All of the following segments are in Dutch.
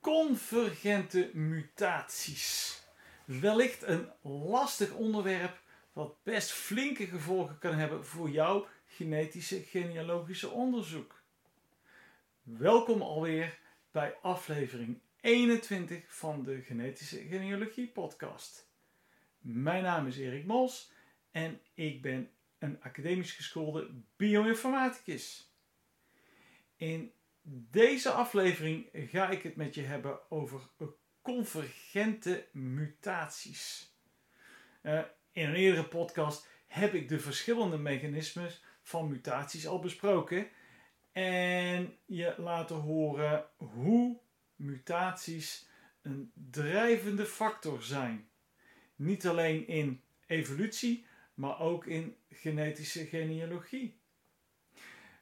Convergente mutaties. Wellicht een lastig onderwerp wat best flinke gevolgen kan hebben voor jouw genetische genealogische onderzoek. Welkom alweer bij aflevering 21 van de Genetische Genealogie Podcast. Mijn naam is Erik Mols en ik ben een academisch geschoolde bioinformaticus. In deze aflevering ga ik het met je hebben over convergente mutaties. Uh, in een eerdere podcast heb ik de verschillende mechanismes van mutaties al besproken en je laten horen hoe mutaties een drijvende factor zijn. Niet alleen in evolutie, maar ook in genetische genealogie.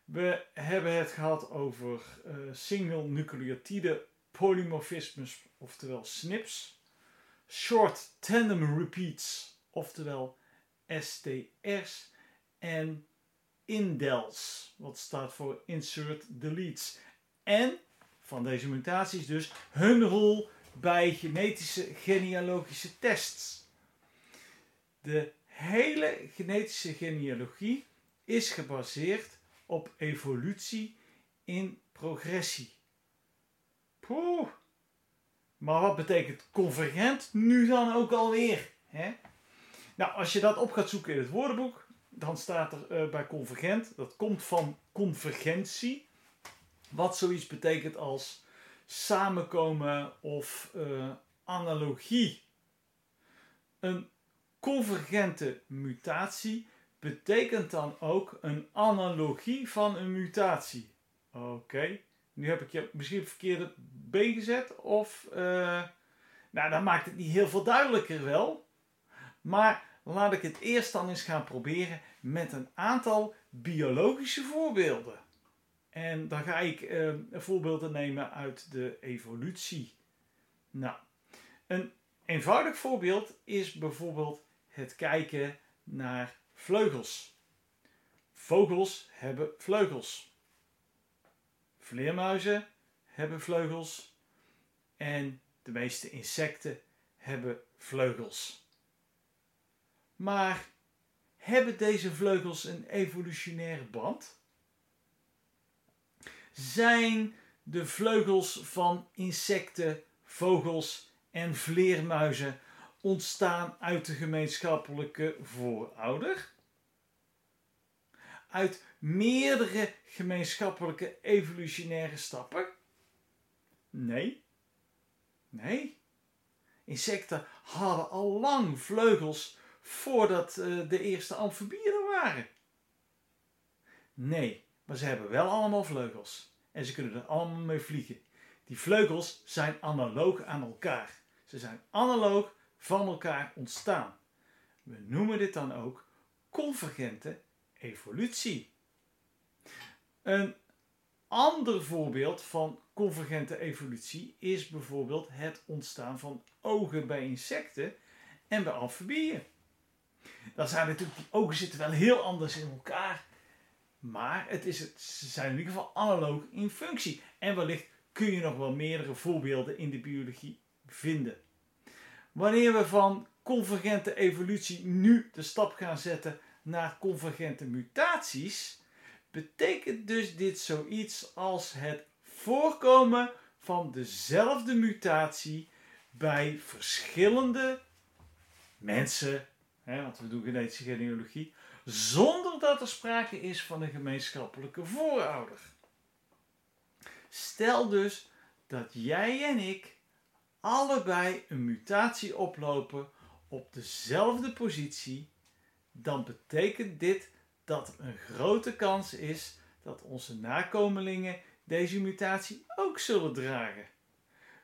We hebben het gehad over uh, single nucleotide polymorfismes, oftewel SNPs, short tandem repeats, oftewel STR's, en indels, wat staat voor insert deletes. En van deze mutaties dus hun rol bij genetische genealogische tests. De hele genetische genealogie is gebaseerd op evolutie in progressie. Poeh. Maar wat betekent convergent nu dan ook alweer? Hè? Nou, als je dat op gaat zoeken in het woordenboek, dan staat er uh, bij convergent, dat komt van convergentie, wat zoiets betekent als samenkomen of uh, analogie. Een convergente mutatie betekent dan ook een analogie van een mutatie. Oké, nu heb ik je misschien verkeerde been gezet. Of, uh, nou, dan maakt het niet heel veel duidelijker wel. Maar laat ik het eerst dan eens gaan proberen met een aantal biologische voorbeelden. En dan ga ik uh, voorbeelden nemen uit de evolutie. Nou, een eenvoudig voorbeeld is bijvoorbeeld het kijken naar Vleugels. Vogels hebben vleugels. Vleermuizen hebben vleugels. En de meeste insecten hebben vleugels. Maar hebben deze vleugels een evolutionaire band? Zijn de vleugels van insecten, vogels en vleermuizen ontstaan uit de gemeenschappelijke voorouder? Uit meerdere gemeenschappelijke evolutionaire stappen? Nee. Nee. Insecten hadden al lang vleugels voordat uh, de eerste amfibieën waren. Nee, maar ze hebben wel allemaal vleugels. En ze kunnen er allemaal mee vliegen. Die vleugels zijn analoog aan elkaar. Ze zijn analoog van elkaar ontstaan. We noemen dit dan ook convergente evolutie. Een ander voorbeeld van convergente evolutie is bijvoorbeeld het ontstaan van ogen bij insecten en bij amfibieën. Dan zijn natuurlijk, die ogen zitten wel heel anders in elkaar, maar het is het, ze zijn in ieder geval analoog in functie. En wellicht kun je nog wel meerdere voorbeelden in de biologie vinden. Wanneer we van convergente evolutie nu de stap gaan zetten naar convergente mutaties, betekent dus dit zoiets als het voorkomen van dezelfde mutatie bij verschillende mensen, want we doen genetische genealogie, zonder dat er sprake is van een gemeenschappelijke voorouder. Stel dus dat jij en ik allebei een mutatie oplopen op dezelfde positie, dan betekent dit dat er een grote kans is dat onze nakomelingen deze mutatie ook zullen dragen.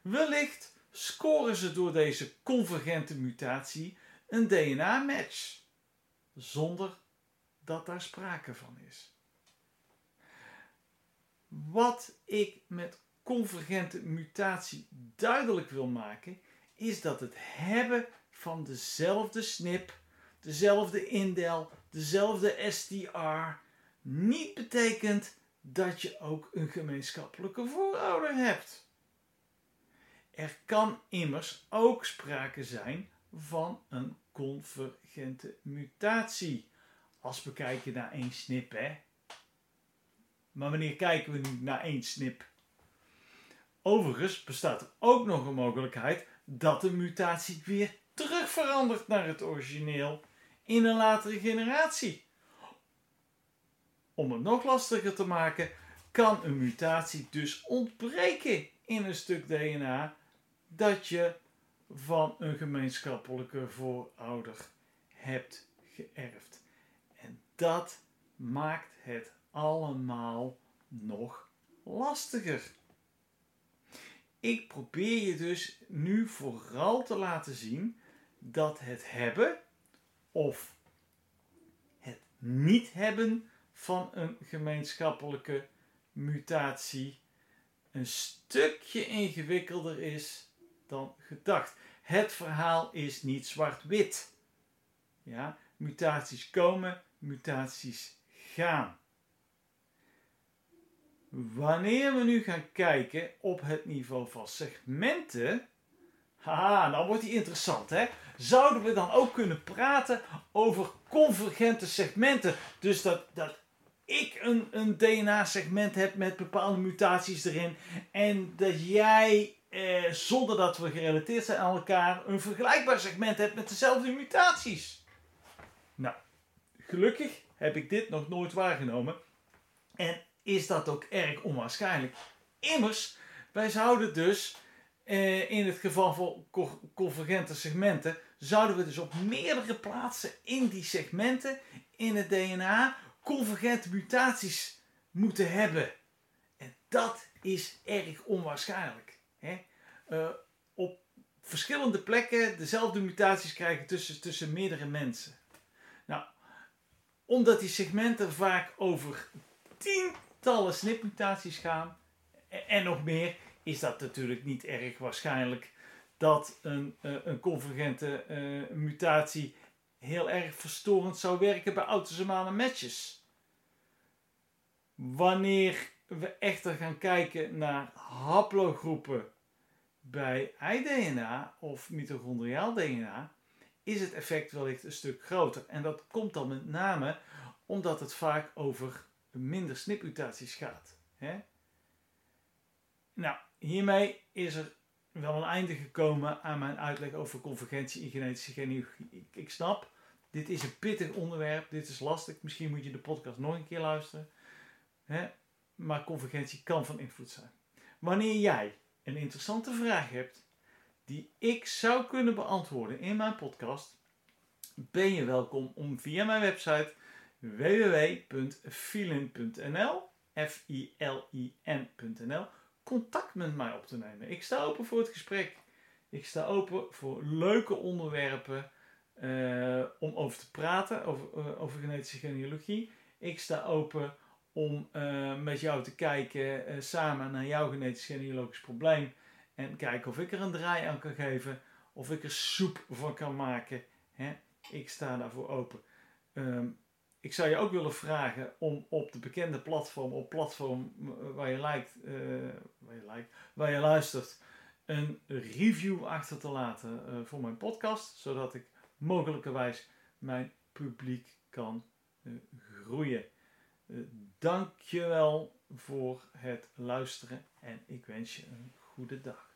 Wellicht scoren ze door deze convergente mutatie een DNA-match. zonder dat daar sprake van is. Wat ik met convergente mutatie duidelijk wil maken, is dat het hebben van dezelfde snip, dezelfde indel, dezelfde STR niet betekent dat je ook een gemeenschappelijke voorouder hebt. Er kan immers ook sprake zijn van een convergente mutatie. Als we kijken naar één snip, hè. Maar wanneer kijken we nu naar één snip? Overigens bestaat er ook nog een mogelijkheid dat de mutatie weer terug verandert naar het origineel in een latere generatie. Om het nog lastiger te maken, kan een mutatie dus ontbreken in een stuk DNA dat je van een gemeenschappelijke voorouder hebt geërfd. En dat maakt het allemaal nog lastiger. Ik probeer je dus nu vooral te laten zien dat het hebben of het niet hebben van een gemeenschappelijke mutatie een stukje ingewikkelder is dan gedacht. Het verhaal is niet zwart-wit. Ja, mutaties komen, mutaties gaan. Wanneer we nu gaan kijken op het niveau van segmenten, haha, dan wordt die interessant hè. Zouden we dan ook kunnen praten over convergente segmenten? Dus dat, dat ik een, een DNA-segment heb met bepaalde mutaties erin en dat jij, eh, zonder dat we gerelateerd zijn aan elkaar, een vergelijkbaar segment hebt met dezelfde mutaties. Nou, gelukkig heb ik dit nog nooit waargenomen. En is dat ook erg onwaarschijnlijk. Immers, wij zouden dus eh, in het geval van co convergente segmenten, zouden we dus op meerdere plaatsen in die segmenten in het DNA convergente mutaties moeten hebben. En dat is erg onwaarschijnlijk. Uh, op verschillende plekken dezelfde mutaties krijgen tussen, tussen meerdere mensen. Nou, omdat die segmenten vaak over tientallen snipmutaties gaan en nog meer, is dat natuurlijk niet erg waarschijnlijk dat een, uh, een convergente uh, mutatie heel erg verstorend zou werken bij autosomale matches. Wanneer we echter gaan kijken naar haplogroepen bij ei-DNA of mitochondriaal DNA, is het effect wellicht een stuk groter. En dat komt dan met name omdat het vaak over minder snipmutaties gaat. Hè? Nou, hiermee is er wel een einde gekomen aan mijn uitleg over convergentie in genetische genealogie. Ik, ik snap, dit is een pittig onderwerp, dit is lastig. Misschien moet je de podcast nog een keer luisteren. Hè? Maar convergentie kan van invloed zijn. Wanneer jij een interessante vraag hebt die ik zou kunnen beantwoorden in mijn podcast, ben je welkom om via mijn website www.filin.nl f i l i n.nl contact met mij op te nemen. Ik sta open voor het gesprek. Ik sta open voor leuke onderwerpen uh, om over te praten, over, uh, over genetische genealogie. Ik sta open om uh, met jou te kijken samen naar jouw genetisch genealogisch probleem. En kijken of ik er een draai aan kan geven. Of ik er soep van kan maken. Hè? Ik sta daarvoor open. Um, ik zou je ook willen vragen om op de bekende platform, op platform waar je, lijkt, waar je, lijkt, waar je luistert, een review achter te laten voor mijn podcast, zodat ik mogelijkerwijs mijn publiek kan groeien. Dankjewel voor het luisteren en ik wens je een goede dag.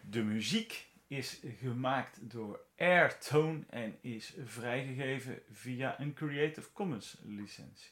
De muziek is gemaakt door Airtone en is vrijgegeven via een Creative Commons licentie.